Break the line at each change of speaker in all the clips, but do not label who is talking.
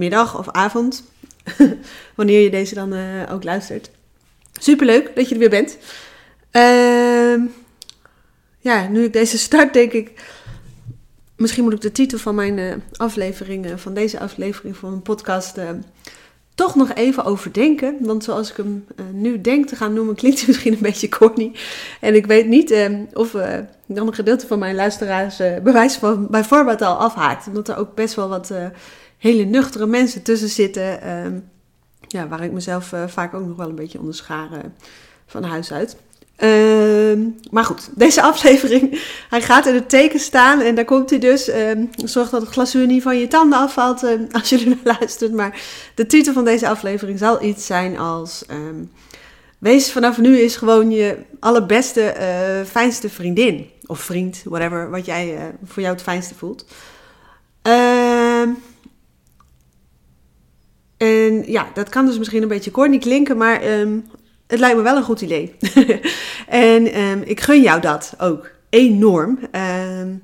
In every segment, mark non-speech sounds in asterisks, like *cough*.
middag of avond, *laughs* wanneer je deze dan uh, ook luistert. Superleuk dat je er weer bent. Uh, ja, nu ik deze *laughs* start, denk ik. Misschien moet ik de titel van mijn uh, aflevering, uh, van deze aflevering van mijn podcast, toch nog even overdenken. Want zoals ik hem nu denk te gaan noemen, *laughs* klinkt hij misschien een beetje corny. En ik weet niet of dan een gedeelte van mijn luisteraars bewijs van bij voorbaat al afhaakt. Omdat er ook best wel wat hele nuchtere mensen tussen zitten. Ehm, ja, waar ik mezelf uh, vaak ook nog wel een beetje onderschaar uh, van huis uit. Uh, maar goed, deze *laughs* aflevering, hij gaat in het teken staan en daar komt hij dus. Ehm, zorg dat het glazuur niet van je tanden afvalt ehm, *laughs* als je er naar luistert. Maar de titel van deze aflevering zal iets zijn als... Wees vanaf nu is gewoon je allerbeste, uh, fijnste vriendin. Of vriend, whatever, wat jij uh, voor jou het fijnste voelt. Ehm en ja, dat kan dus misschien een beetje corny klinken, maar um, het lijkt me wel een goed idee. *laughs* en um, ik gun jou dat ook enorm. Um,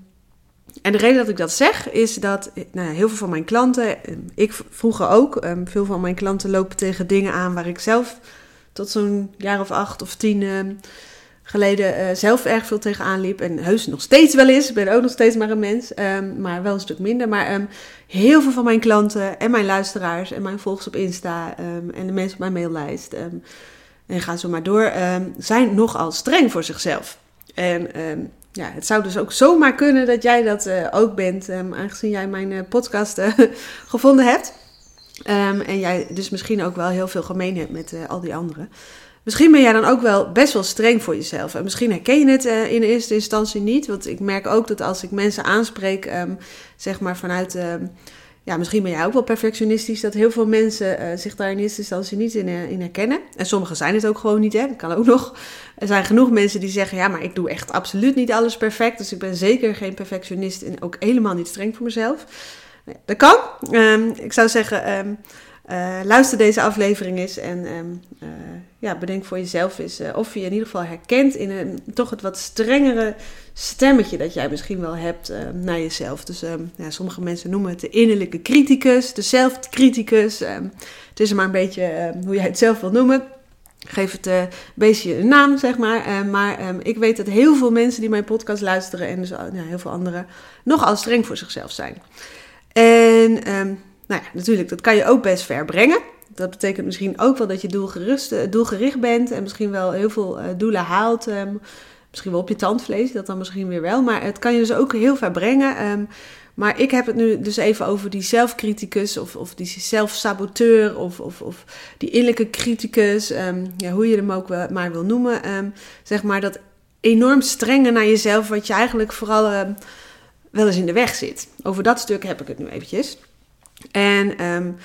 en de reden dat ik dat zeg is dat nou ja, heel veel van mijn klanten, ik vroeger ook, veel van mijn klanten lopen tegen dingen aan waar ik zelf tot zo'n jaar of acht of tien geleden uh, zelf erg veel tegenaan liep. En heus nog steeds wel is. Ik ben ook nog steeds maar een mens. Um, maar wel een stuk minder. Maar um, heel veel van mijn klanten en mijn luisteraars en mijn volgers op Insta um, en de mensen op mijn maillijst. en ga zo maar door. zijn nogal streng voor zichzelf. En ja, het zou dus ook zomaar kunnen dat jij dat uh, ook bent. aangezien jij mijn uh, podcast *laughs* gevonden hebt. en jij dus misschien ook wel heel veel gemeen hebt met al die anderen. Misschien ben jij dan ook wel best wel streng voor jezelf. En misschien herken je het uh, in eerste instantie niet. Want ik merk ook dat als ik mensen aanspreek, um, zeg maar vanuit. Um, ja, misschien ben jij ook wel perfectionistisch. Dat heel veel mensen uh, zich daar in eerste instantie niet in, uh, in, herkennen. En sommigen zijn het ook gewoon niet. Hè? Dat kan ook *laughs* nog. Er zijn genoeg mensen die zeggen: Ja, maar ik doe echt absoluut niet alles perfect. Dus ik ben zeker geen perfectionist en ook helemaal niet streng voor mezelf. Dat kan. Um, ik zou zeggen. Uh, luister deze aflevering eens en um, uh, ja, bedenk voor jezelf eens uh, of je in ieder geval herkent in een toch het wat strengere stemmetje dat jij misschien wel hebt naar jezelf. Dus um, ja, sommige mensen noemen het de innerlijke criticus, de zelfcriticus. Um, het is maar een beetje hoe jij het zelf wil noemen. Geef het een beetje een naam, zeg maar. maar ik weet dat heel veel mensen die mijn podcast luisteren en dus heel veel anderen nogal streng voor zichzelf zijn. En nou ja, natuurlijk, dat kan je ook best ver brengen. Dat betekent misschien ook wel dat je doelgerust, eh, doelgericht bent en misschien wel heel veel uh, doelen haalt. Um, misschien wel op je tandvlees, dat dan misschien weer wel. Maar het kan je dus ook heel ver brengen. Um, maar ik heb het nu dus even over die zelfcriticus of, of die zelfsaboteur of, of, of die innerlijke criticus. Um, ja, hoe je hem ook maar wil noemen. zeg maar dat enorm strenge naar jezelf, wat je eigenlijk vooral wel eens in de weg zit. Over dat stuk heb ik het nu eventjes. En um,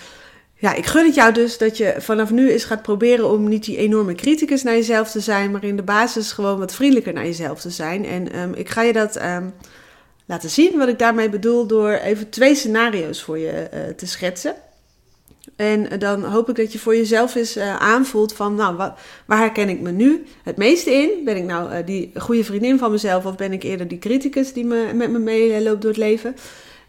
ja, ik gun het jou dus dat je vanaf nu eens gaat proberen om niet die enorme criticus naar jezelf te zijn, maar in de basis gewoon wat vriendelijker naar jezelf te zijn. En um, ik ga je dat um, laten zien, wat ik daarmee bedoel, door even twee scenario's voor je uh, te schetsen. En dan hoop ik dat je voor jezelf eens uh, aanvoelt van, nou, waar herken ik me nu het meeste in? Ben ik nou die goede vriendin van mezelf of ben ik eerder die criticus die me, met me meeloopt door het leven?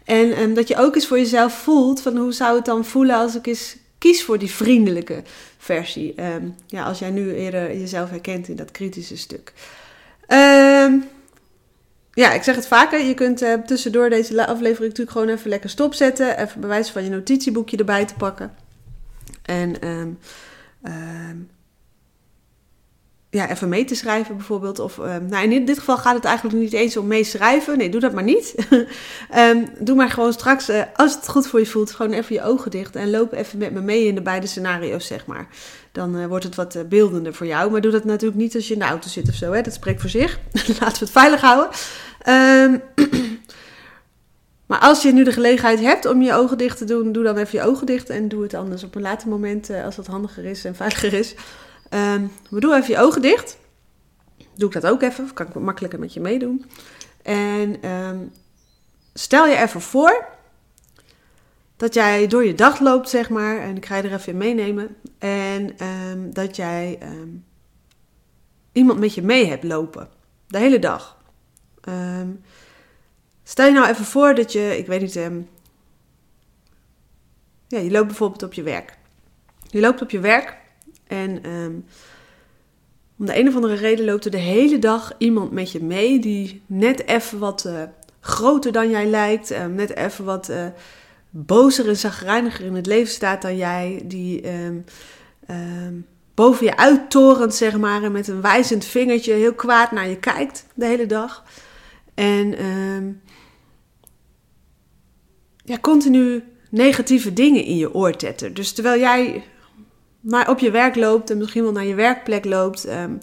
En um, dat je ook eens voor jezelf voelt van hoe zou het dan voelen als ik eens kies voor die vriendelijke versie. Um, ja, als jij nu eerder jezelf herkent in dat kritische stuk. Um, ja, ik zeg het vaker. Je kunt uh, tussendoor deze aflevering natuurlijk gewoon even lekker stopzetten. Even bewijs van je notitieboekje erbij te pakken. En um, ja, even mee te schrijven bijvoorbeeld. Of, um, nou, in dit geval gaat het eigenlijk niet eens om meeschrijven. Nee, doe dat maar niet. um, *laughs* doe maar gewoon straks, uh, als het goed voor je voelt, gewoon even je ogen dicht. En loop even met me mee in de beide scenario's, zeg maar. Dan uh, wordt het wat uh, beeldender voor jou. Maar doe dat natuurlijk niet als je in de auto zit of zo. Hè? Dat spreekt voor zich. *laughs* Laten we het veilig houden. Um, *clears throat* Maar als je nu de gelegenheid hebt om je ogen dicht te doen, doe dan even je ogen dicht en doe het anders op een later moment eh, als het handiger is en veiliger is. Um, we doen even je ogen dicht. Doe ik dat ook even, kan ik makkelijker met je meedoen. En um, stel je even voor dat jij door je dag loopt, zeg maar, en ik ga je er even in meenemen. En um, dat jij iemand met je mee hebt lopen, de hele dag. Stel je nou even voor dat je, ik weet niet, ja, je loopt bijvoorbeeld op je werk. Je loopt op je werk en um, om de een of andere reden loopt er de hele dag iemand met je mee die net even wat uh, groter dan jij lijkt, um, net even wat uh, bozer en zagrijniger in het leven staat dan jij, die boven je uittorent, zeg maar, en met een wijzend vingertje heel kwaad naar je kijkt de hele dag. En ja, continu negatieve dingen in je oor tetten. Dus terwijl jij maar op je werk loopt en misschien wel naar je werkplek loopt, um,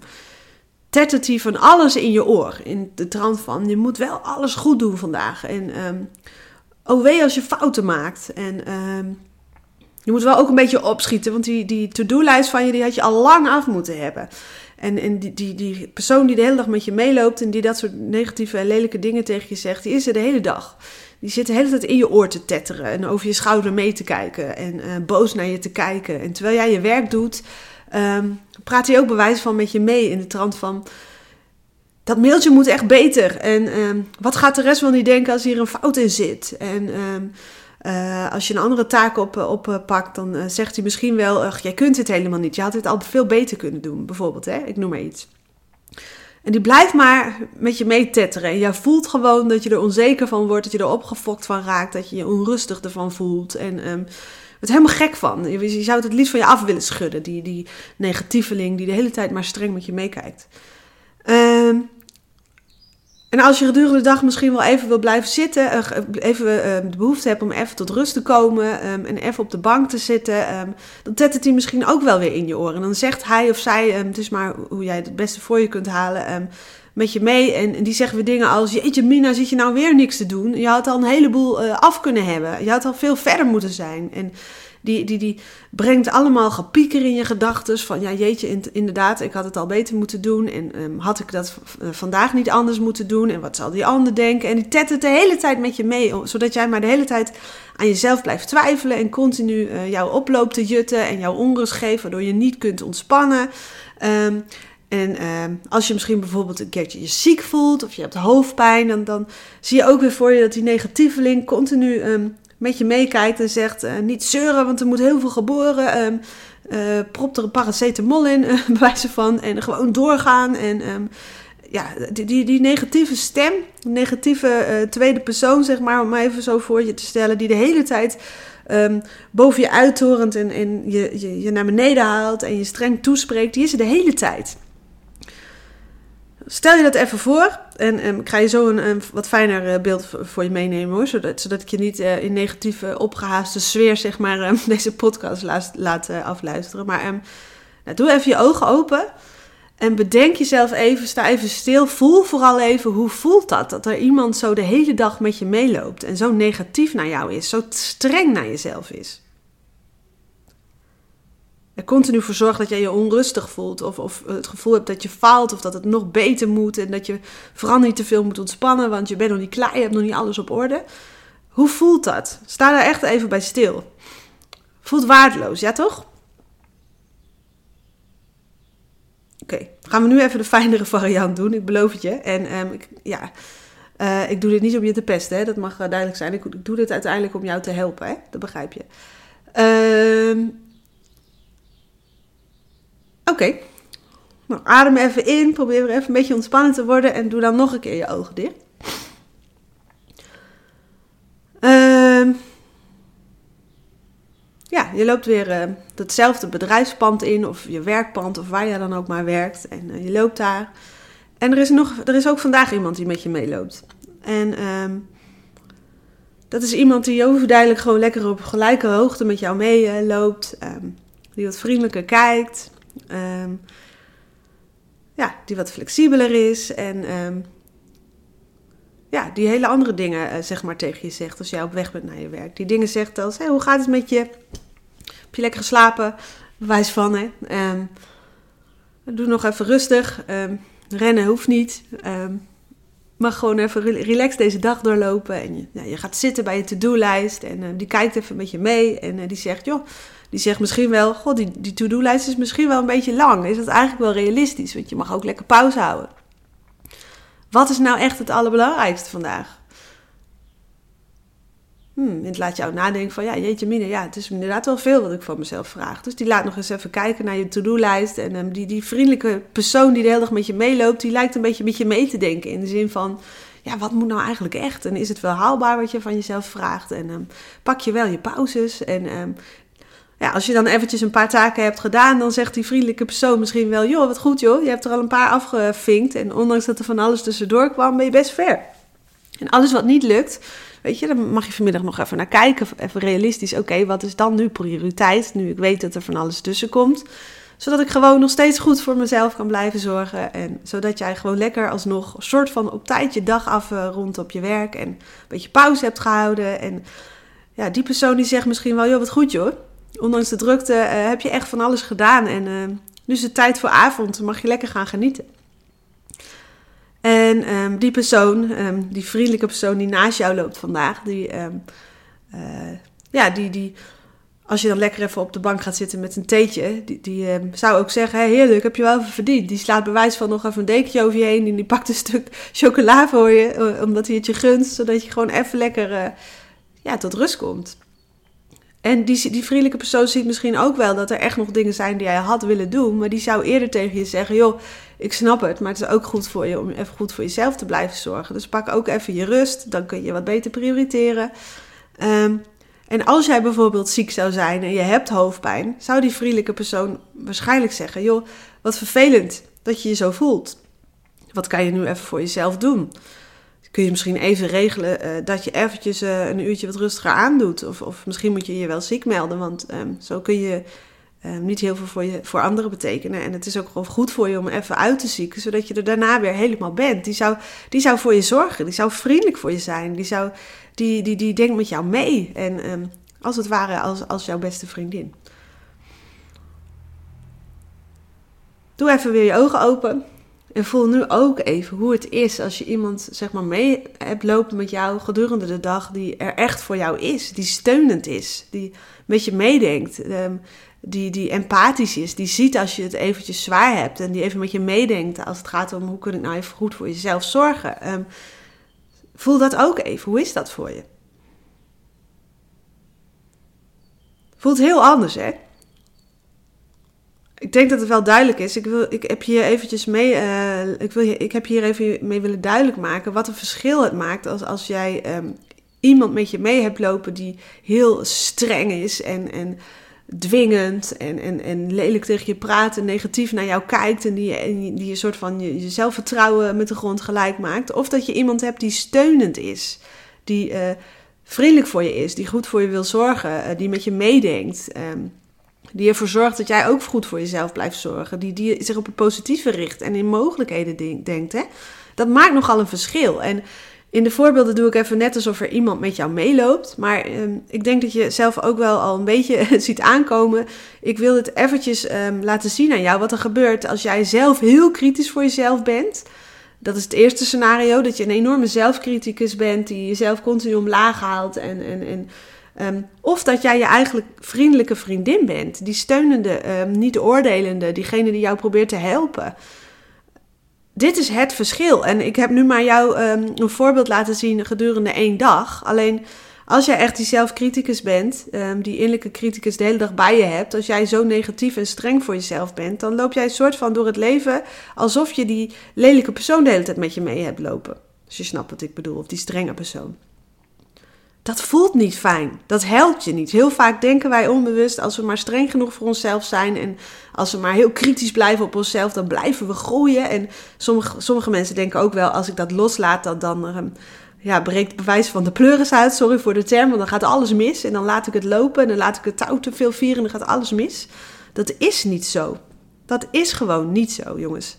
tettert hij van alles in je oor. In de trant van, je moet wel alles goed doen vandaag. En um, oh wee als je fouten maakt. En um, je moet wel ook een beetje opschieten, want die, die to-do-lijst van je, die had je al lang af moeten hebben. En, en die, die, die persoon die de hele dag met je meeloopt en die dat soort negatieve en lelijke dingen tegen je zegt, die is er de hele dag. Die zit de hele tijd in je oor te tetteren en over je schouder mee te kijken en uh, boos naar je te kijken. En terwijl jij je werk doet, um, praat hij ook bewijs van met je mee in de trant van... Dat mailtje moet echt beter. En um, wat gaat de rest wel niet denken als hier een fout in zit? En um, uh, als je een andere taak oppakt, op, pakt, dan zegt hij misschien wel: jij kunt het helemaal niet. Je had het al veel beter kunnen doen, bijvoorbeeld. Hè? Ik noem maar iets. En die blijft maar met je meetetteren. En jij voelt gewoon dat je er onzeker van wordt, dat je er opgefokt van raakt, dat je je onrustig ervan voelt. En um, het helemaal gek van. Je, je, zou het het liefst van je af willen schudden, die, die negatieveling die de hele tijd maar streng met je meekijkt. En als je gedurende de dag misschien wel even wil blijven zitten, eh, even uh, de behoefte hebt om even tot rust te komen um, en even op de bank te zitten, um, dan tettert hij misschien ook wel weer in je oren. En dan zegt hij of zij, het is maar hoe jij het beste voor je kunt halen, met je mee. En, die zeggen weer dingen als, jeetje Mina, zit je nou weer niks te doen? Je had al een heleboel uh, af kunnen hebben. Je had al veel verder moeten zijn. En die, die, die brengt allemaal gepieker in je gedachten. Van ja, jeetje, inderdaad, ik had het al beter moeten doen. En um, had ik dat uh, vandaag niet anders moeten doen? En wat zal die ander denken? En die tettert de hele tijd met je mee. Zodat jij maar de hele tijd aan jezelf blijft twijfelen. En continu uh, jouw oploop te jutten en jouw onrust geeft. Waardoor je niet kunt ontspannen. Um, en uh, als je misschien bijvoorbeeld een keertje je ziek voelt of je hebt hoofdpijn, dan, dan zie je ook weer voor je dat die negatieveling continu met je meekijkt en zegt: uh, niet zeuren, want er moet heel veel geboren. Um, uh, prop er een paracetamol in, uh, *laughs* bij wijze van. En gewoon doorgaan. En um, ja, die, die, die, negatieve stem, negatieve tweede persoon, zeg maar, om maar even zo voor je te stellen, die de hele tijd. Um, boven je uittorent en, en je, je, je naar beneden haalt en je streng toespreekt, die is er de hele tijd. Stel je dat even voor. En um, ik ga je zo een, een wat fijner uh, beeld voor je meenemen hoor. Zodat, zodat ik je niet uh, in negatieve, opgehaaste sfeer, zeg maar, um, *laughs* deze podcast laat, uh, afluisteren. Maar nou, doe even je ogen open. En bedenk jezelf even, sta even stil. Voel vooral even hoe voelt dat? Dat er iemand zo de hele dag met je meeloopt. En zo negatief naar jou is. Zo streng naar jezelf is er continu voor zorgt dat jij je onrustig voelt. Of, of het gevoel hebt dat je faalt. Of dat het nog beter moet. En dat je vooral niet te veel moet ontspannen. Want je bent nog niet klaar. Je hebt nog niet alles op orde. Hoe voelt dat? Sta daar echt even bij stil. Voelt waardeloos, ja toch? Oké, gaan we nu even de fijnere variant doen. Ik beloof het je. En um, ik, ja, uh, ik doe dit niet om je te pesten. Hè? Dat mag uh, duidelijk zijn. Ik, ik, doe dit uiteindelijk om jou te helpen. Hè? Dat begrijp je. Ehm Oké. Nou, adem even in. Probeer weer even een beetje ontspannen te worden. En doe dan nog een keer je ogen dicht. Uh, ja, je loopt weer uh, datzelfde bedrijfspand in. Of je werkpand. Of waar je dan ook maar werkt. En uh, je loopt daar. En er is, nog, er is ook vandaag iemand die met je meeloopt. En um, dat is iemand die overduidelijk gewoon lekker op gelijke hoogte met jou meeloopt. Um, die wat vriendelijker kijkt. Um, ja, die wat flexibeler is. En um, ja, die hele andere dingen eh, zeg maar tegen je zegt als jij op weg bent naar je werk. Die dingen zegt als, hey, hoe gaat het met je? Heb je lekker geslapen? Bewijs van, hè. Ehm, doe nog even rustig. Ehm, rennen hoeft niet. Mag gewoon even relax deze dag doorlopen. En je, je gaat zitten bij je to-do-lijst. En uh, die kijkt even met je mee. En uh, die zegt, joh, die zegt misschien wel... God, die, die to-do-lijst is misschien wel een beetje lang. Is dat eigenlijk wel realistisch? Want je mag ook lekker pauze houden. Wat is nou echt het allerbelangrijkste vandaag? Hmm, het laat jou nadenken van, ja, jeetje mine, ja, het is inderdaad wel veel wat ik van mezelf vraag. Dus die laat nog eens even kijken naar je to-do-lijst. En um, die, die vriendelijke persoon die de hele dag met je meeloopt, die lijkt een beetje met je mee te denken. In de zin van, ja, wat moet nou eigenlijk echt? En is het wel haalbaar wat je van jezelf vraagt? En um, pak je wel je pauzes? En um, ja, als je dan eventjes een paar taken hebt gedaan, dan zegt die vriendelijke persoon misschien wel, joh, wat goed joh, je hebt er al een paar afgevinkt. En ondanks dat er van alles tussendoor kwam, ben je best ver. En alles wat niet lukt, Weet je, dan mag je vanmiddag nog even naar kijken. Even realistisch, oké, wat is dan nu prioriteit? Nu ik weet dat er van alles tussen komt. Zodat ik gewoon nog steeds goed voor mezelf kan blijven zorgen. En zodat jij gewoon lekker alsnog een soort van op tijd je dag af uh, rond op je werk. En een beetje pauze hebt gehouden. En ja, die persoon die zegt misschien wel, joh, wat goed joh. Ondanks de drukte uh, heb je echt van alles gedaan. En uh, nu is het tijd voor avond. Mag je lekker gaan genieten. En um, die persoon, um, die vriendelijke persoon die naast jou loopt vandaag, die, um, uh, ja, die, die, als je dan lekker even op de bank gaat zitten met een theetje, die, die zou ook zeggen: hey, heerlijk, heb je wel even verdiend. Die slaat bewijs van nog even een dekentje over je heen en die pakt een stuk *laughs* chocola voor je, eh, omdat hij het je gunt, zodat je gewoon even lekker ja, tot rust komt. En die, die vriendelijke persoon ziet misschien ook wel dat er echt nog dingen zijn die hij had willen doen. Maar die zou eerder tegen je zeggen: joh, ik snap het, maar het is ook goed voor je om even goed voor jezelf te blijven zorgen. Dus pak ook even je rust, dan kun je wat beter prioriteren. Um, en als jij bijvoorbeeld ziek zou zijn en je hebt hoofdpijn, zou die vriendelijke persoon waarschijnlijk zeggen: joh, wat vervelend dat je je zo voelt. Wat kan je nu even voor jezelf doen? Kun je misschien even regelen uh, dat je eventjes uh, een uurtje wat rustiger aandoet. Of, of misschien moet je je wel ziek melden, want um, zo kun je um, niet heel veel voor, je, voor anderen betekenen. En het is ook gewoon goed voor je om even uit te zieken, zodat je er daarna weer helemaal bent. Die zou, die zou voor je zorgen, die zou vriendelijk voor je zijn, die, zou, die, die, die denkt met jou mee. En um, als het ware als, als jouw beste vriendin. Doe even weer je ogen open. En voel nu ook even hoe het is als je iemand zeg maar mee hebt lopen met jou gedurende de dag die er echt voor jou is, die steunend is, die met je meedenkt, um, die, die empathisch is, die ziet als je het eventjes zwaar hebt en die even met je meedenkt als het gaat om hoe kun ik nou even goed voor jezelf zorgen. Um, voel dat ook even. Hoe is dat voor je? Voelt heel anders, hè? Ik denk dat het wel duidelijk is. Ik, wil, ik heb hier eventjes mee. Uh, ik, wil, ik heb hier even mee willen duidelijk maken wat een verschil het maakt als, als jij um, iemand met je mee hebt lopen die heel streng is en, en dwingend en, en, en lelijk tegen je praat en negatief naar jou kijkt en die, en die een soort van je, je zelfvertrouwen met de grond gelijk maakt. Of dat je iemand hebt die steunend is, die uh, vriendelijk voor je is, die goed voor je wil zorgen, uh, die met je meedenkt. Um, die ervoor zorgt dat jij ook goed voor jezelf blijft zorgen. Die, die zich op het positieve richt en in mogelijkheden denkt. Hè? Dat maakt nogal een verschil. En in de voorbeelden doe ik even net alsof er iemand met jou meeloopt. Maar um, ik denk dat je zelf ook wel al een beetje *laughs* ziet aankomen. Ik wil het eventjes um, laten zien aan jou wat er gebeurt als jij zelf heel kritisch voor jezelf bent. Dat is het eerste scenario, dat je een enorme zelfcriticus bent die jezelf continu omlaag haalt en, en, en Um, of dat jij je eigenlijk vriendelijke vriendin bent, die steunende, um, niet oordelende, diegene die jou probeert te helpen. Dit is het verschil. En ik heb nu maar jou um, een voorbeeld laten zien gedurende één dag. Alleen als jij echt die zelfcriticus bent, die innerlijke criticus de hele dag bij je hebt, als jij zo negatief en streng voor jezelf bent, dan loop jij een soort van door het leven alsof je die lelijke persoon de hele tijd met je mee hebt lopen. Als je snapt wat ik bedoel, of die strenge persoon. Dat voelt niet fijn. Dat helpt je niet. Heel vaak denken wij onbewust, als we maar streng genoeg voor onszelf zijn en als we maar heel kritisch blijven op onszelf, dan blijven we groeien. En sommige, sommige mensen denken ook wel, als ik dat loslaat, dan, dan um, ja, breekt bewijs van de pleuris uit. Sorry voor de term, want dan gaat alles mis. En dan laat ik het lopen en dan laat ik het touw te veel vieren en dan gaat alles mis. Dat is niet zo. Dat is gewoon niet zo, jongens.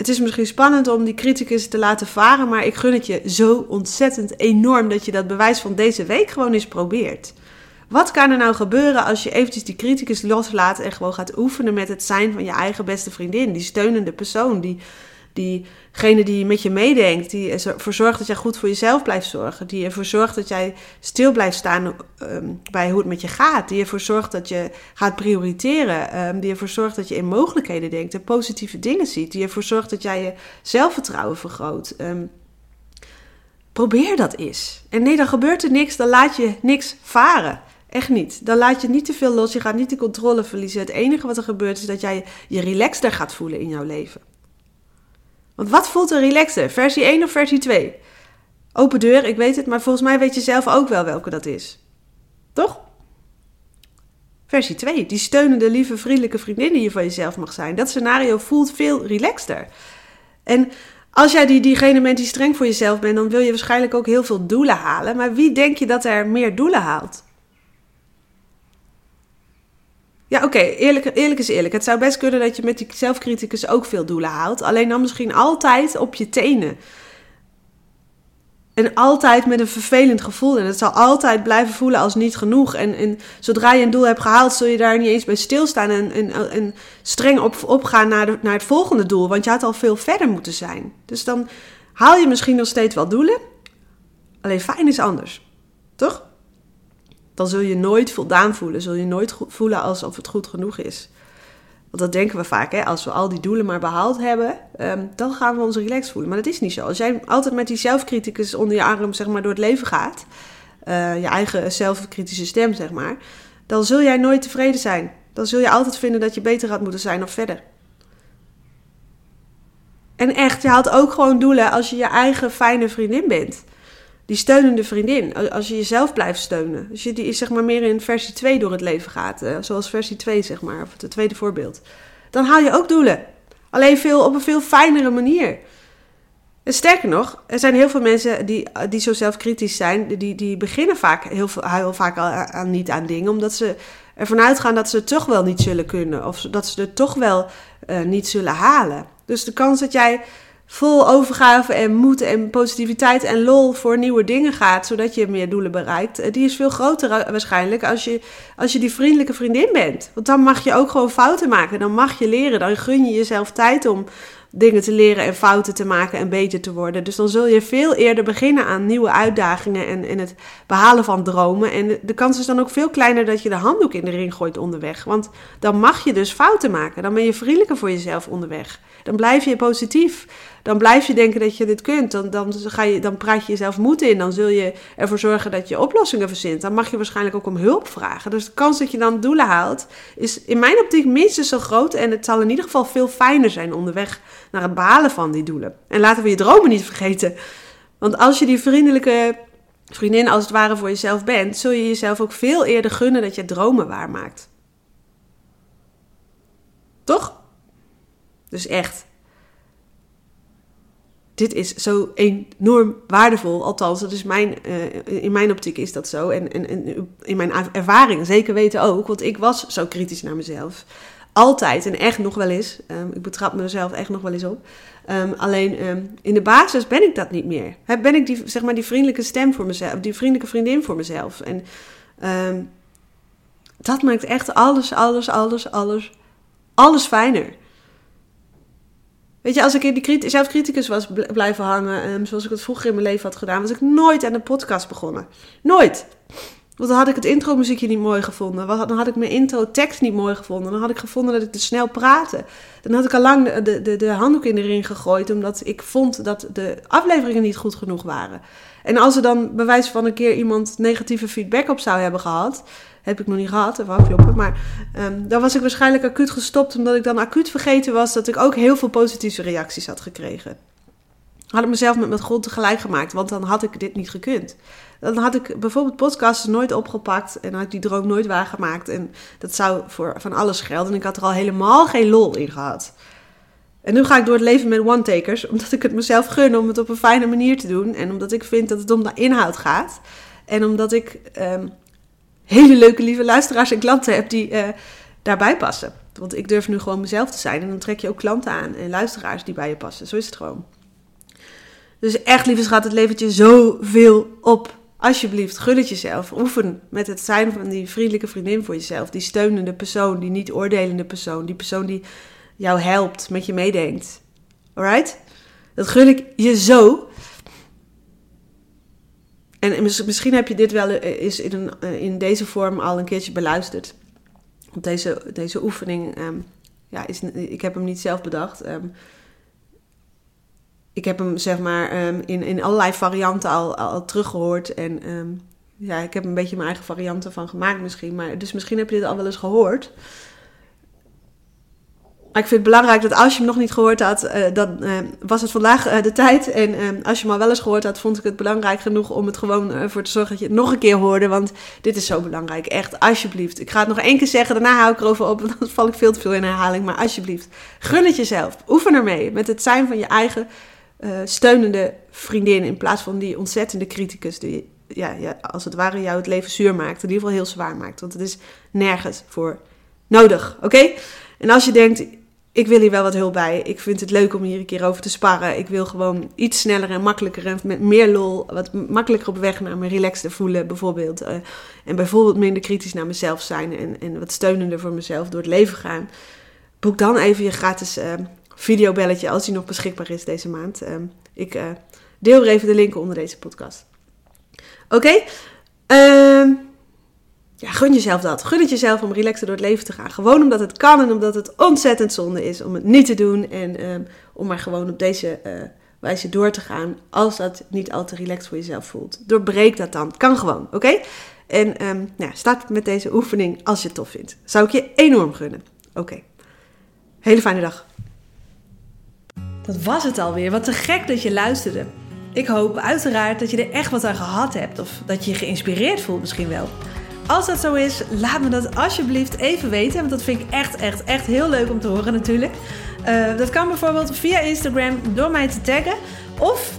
Het is misschien spannend om die criticus te laten varen, maar ik gun het je zo ontzettend enorm dat je dat bewijs van deze week gewoon eens probeert. Wat kan er nou gebeuren als je eventjes die criticus loslaat en gewoon gaat oefenen met het zijn van je eigen beste vriendin, die steunende persoon, die diegene die met je meedenkt, die ervoor zorgt dat jij goed voor jezelf blijft zorgen, die ervoor zorgt dat jij stil blijft staan ehm, bij hoe het met je gaat, die ervoor zorgt dat je gaat prioriteren, um, die ervoor zorgt dat je in mogelijkheden denkt en positieve dingen ziet, die ervoor zorgt dat jij je zelfvertrouwen vergroot. Ehm, probeer dat eens. En nee, dan gebeurt er niks, dan laat je niks varen. Echt niet. Dan laat je niet te veel los. Je gaat niet de controle verliezen. Het enige wat er gebeurt is dat jij je relaxter gaat voelen in jouw leven. Want wat voelt er relaxer? Versie 1 of versie 2? Open deur, ik weet het, maar volgens mij weet je zelf ook wel welke dat is. Toch? Versie 2, die steunende, lieve, vriendelijke vriendin die je van jezelf mag zijn. Dat scenario voelt veel relaxter. En als jij die, diegene bent die streng voor jezelf bent, dan wil je waarschijnlijk ook heel veel doelen halen. Maar wie denk je dat er meer doelen haalt? Ja, oké, eerlijk, eerlijk is eerlijk. Het zou best kunnen dat je met die zelfcriticus ook veel doelen haalt. Alleen dan misschien altijd op je tenen. En altijd met een vervelend gevoel. En het zal altijd blijven voelen als niet genoeg. En, en zodra je een doel hebt gehaald, zul je daar niet eens bij stilstaan. En, en, en streng op, opgaan naar, naar het volgende doel. Want je had al veel verder moeten zijn. Dus dan haal je misschien nog steeds wel doelen. Alleen fijn is anders. Toch? Dan zul je nooit voldaan voelen. Zul je nooit voelen alsof het goed genoeg is. Want dat denken we vaak, hè? als we al die doelen maar behaald hebben, um, dan gaan we ons relaxed voelen. Maar dat is niet zo. Als jij altijd met die zelfcriticus onder je arm zeg maar, door het leven gaat, uh, je eigen zelfkritische stem, zeg maar, dan zul jij nooit tevreden zijn. Dan zul je altijd vinden dat je beter had moeten zijn of verder. En echt, je haalt ook gewoon doelen als je je eigen fijne vriendin bent die steunende vriendin. Als je jezelf blijft steunen. Als je die zeg maar meer in versie 2 door het leven gaat. Eh, zoals versie 2 zeg maar. Of het tweede voorbeeld. Dan haal je ook doelen. Alleen veel, op een veel fijnere manier. En sterker nog, er zijn heel veel mensen die, die zo zelfkritisch zijn. Die, die beginnen vaak heel, veel, heel vaak al aan, niet aan dingen. Omdat ze ervan uitgaan dat ze het toch wel niet zullen kunnen. Of dat ze het toch wel niet zullen halen. Dus de kans dat jij vol overgave en moed en positiviteit en lol voor nieuwe dingen gaat, zodat je meer doelen bereikt, eh, die is veel groter waarschijnlijk als je, als je die vriendelijke vriendin bent. Want dan mag je ook gewoon fouten maken, dan mag je leren, dan gun je jezelf tijd om dingen te leren en fouten te maken en beter te worden. Dus dan zul je veel eerder beginnen aan nieuwe uitdagingen en, en het behalen van dromen. En de kans is dan ook veel kleiner dat je de handdoek in de ring gooit onderweg. Want dan mag je dus fouten maken. Dan ben je vriendelijker voor jezelf onderweg. Dan blijf je positief dan blijf je denken dat je dit kunt. Dan, dan, ga je, dan praat je jezelf moed in. Dan zul je ervoor zorgen dat je oplossingen verzint. Dan mag je waarschijnlijk ook om hulp vragen. Dus de kans dat je dan doelen haalt, is in mijn optiek minstens zo groot. En het zal in ieder geval veel fijner zijn onderweg naar het behalen van die doelen. En laten we je dromen niet vergeten. Want als je die vriendelijke vriendin als het ware voor jezelf bent, zul je jezelf ook veel eerder gunnen dat je dromen waarmaakt. Toch? Dus echt, dit is zo enorm waardevol. Althans, dat is mijn, uh, in mijn optiek is dat zo. En, en, in mijn ervaring zeker weten ook. Want ik was zo kritisch naar mezelf. Altijd en echt nog wel eens. Um, ik betrap mezelf echt nog wel eens op. Um, alleen um, in de basis ben ik dat niet meer. Ben ik die, zeg maar, die vriendelijke stem voor mezelf. Die vriendelijke vriendin voor mezelf. En dat maakt echt alles, alles, alles, alles, alles fijner. Weet je, als ik in die zelfcriticus was blijven hangen, um, zoals ik het vroeger in mijn leven had gedaan, was ik nooit aan de podcast begonnen. Nooit. Want dan had ik het intro muziekje niet mooi gevonden. Dan had ik mijn intro tekst niet mooi gevonden. Dan had ik gevonden dat ik te snel praatte. Dan had ik al lang de, de, de, handdoek in de ring gegooid. Omdat ik vond dat de afleveringen niet goed genoeg waren. En als er dan bij wijze van een keer iemand negatieve feedback op zou hebben gehad. Heb ik nog niet gehad, even afkloppen. Maar um, dan was ik waarschijnlijk acuut gestopt. Omdat ik dan acuut vergeten was dat ik ook heel veel positieve reacties had gekregen. Had ik mezelf met mijn grond tegelijk gemaakt. Want dan had ik dit niet gekund. Dan had ik bijvoorbeeld podcasts nooit opgepakt. En had ik die droom nooit waargemaakt. En dat zou voor van alles gelden. En ik had er al helemaal geen lol in gehad. En nu ga ik door het leven met one-takers, omdat ik het mezelf gun om het op een fijne manier te doen. En omdat ik vind dat het om de inhoud gaat. En omdat ik um, hele leuke, lieve luisteraars en klanten heb die, uh, daarbij passen. Want ik durf nu gewoon mezelf te zijn en dan trek je ook klanten aan en luisteraars die bij je passen. Zo is het gewoon. Dus echt, lieve schat, het levert je zoveel op. Alsjeblieft, gun het jezelf. Oefen met het zijn van die vriendelijke vriendin voor jezelf. Die steunende persoon, die niet oordelende persoon. Die persoon die jou helpt, met je meedenkt. Alright? Dat gun ik je zo. En misschien heb je dit wel eens in, een, eh, in deze vorm al een keertje beluisterd. Want deze, deze oefening, ehm, ja, is, ik heb hem niet zelf bedacht. Um, ik heb hem zeg maar ehm, in, in allerlei varianten al, al teruggehoord. En ja, ik heb een beetje mijn eigen varianten van gemaakt misschien. Maar, dus misschien heb je dit al wel eens gehoord. Maar ik vind het belangrijk dat als je hem nog niet gehoord had, uh, dan uh, was het vandaag uh, de tijd. En als je hem al wel eens gehoord had, vond ik het belangrijk genoeg om het gewoon voor te zorgen dat je het nog een keer hoorde. Want dit is zo belangrijk. Echt, alsjeblieft. Ik ga het nog één keer zeggen, daarna hou ik erover op, *laughs* want dan val ik veel te veel in herhaling. Maar alsjeblieft, gun het jezelf. Oefen ermee met het zijn van je eigen steunende vriendin. In plaats van die ontzettende criticus die, ja, ja, als het ware, jou het leven zuur maakt. In ieder geval heel zwaar maakt. Want het is nergens voor nodig, oké? En als je denkt, ik wil hier wel wat hulp bij. Ik vind het leuk om hier een keer over te sparren. Ik wil gewoon iets sneller en makkelijker en met meer lol, wat makkelijker op weg naar me relaxed voelen bijvoorbeeld. Uh, en bijvoorbeeld minder kritisch naar mezelf zijn en, en wat steunender voor mezelf door het leven gaan. Boek dan even je gratis uh, videobelletje als die nog beschikbaar is deze maand. Uh, ik deel er even de link onder deze podcast. Oké? Ehm, ja, gun jezelf dat. Gun het jezelf om relaxed door het leven te gaan. Gewoon omdat het kan en omdat het ontzettend zonde is om het niet te doen. En um, om maar gewoon op deze uh, wijze door te gaan. Als dat niet al te relaxed voor jezelf voelt. Doorbreek dat dan. Kan gewoon, oké? En um, nou, start met deze oefening als je het tof vindt. Zou ik je enorm gunnen. Oké. Hele fijne dag.
Dat was het alweer. Wat te gek dat je luisterde. Ik hoop uiteraard dat je er echt wat aan gehad hebt. Of dat je je geïnspireerd voelt misschien wel. Als dat zo is, laat me dat alsjeblieft even weten. Want dat vind ik echt, echt, echt heel leuk om te horen natuurlijk. Uh, dat kan bijvoorbeeld via Instagram door mij te taggen. Of,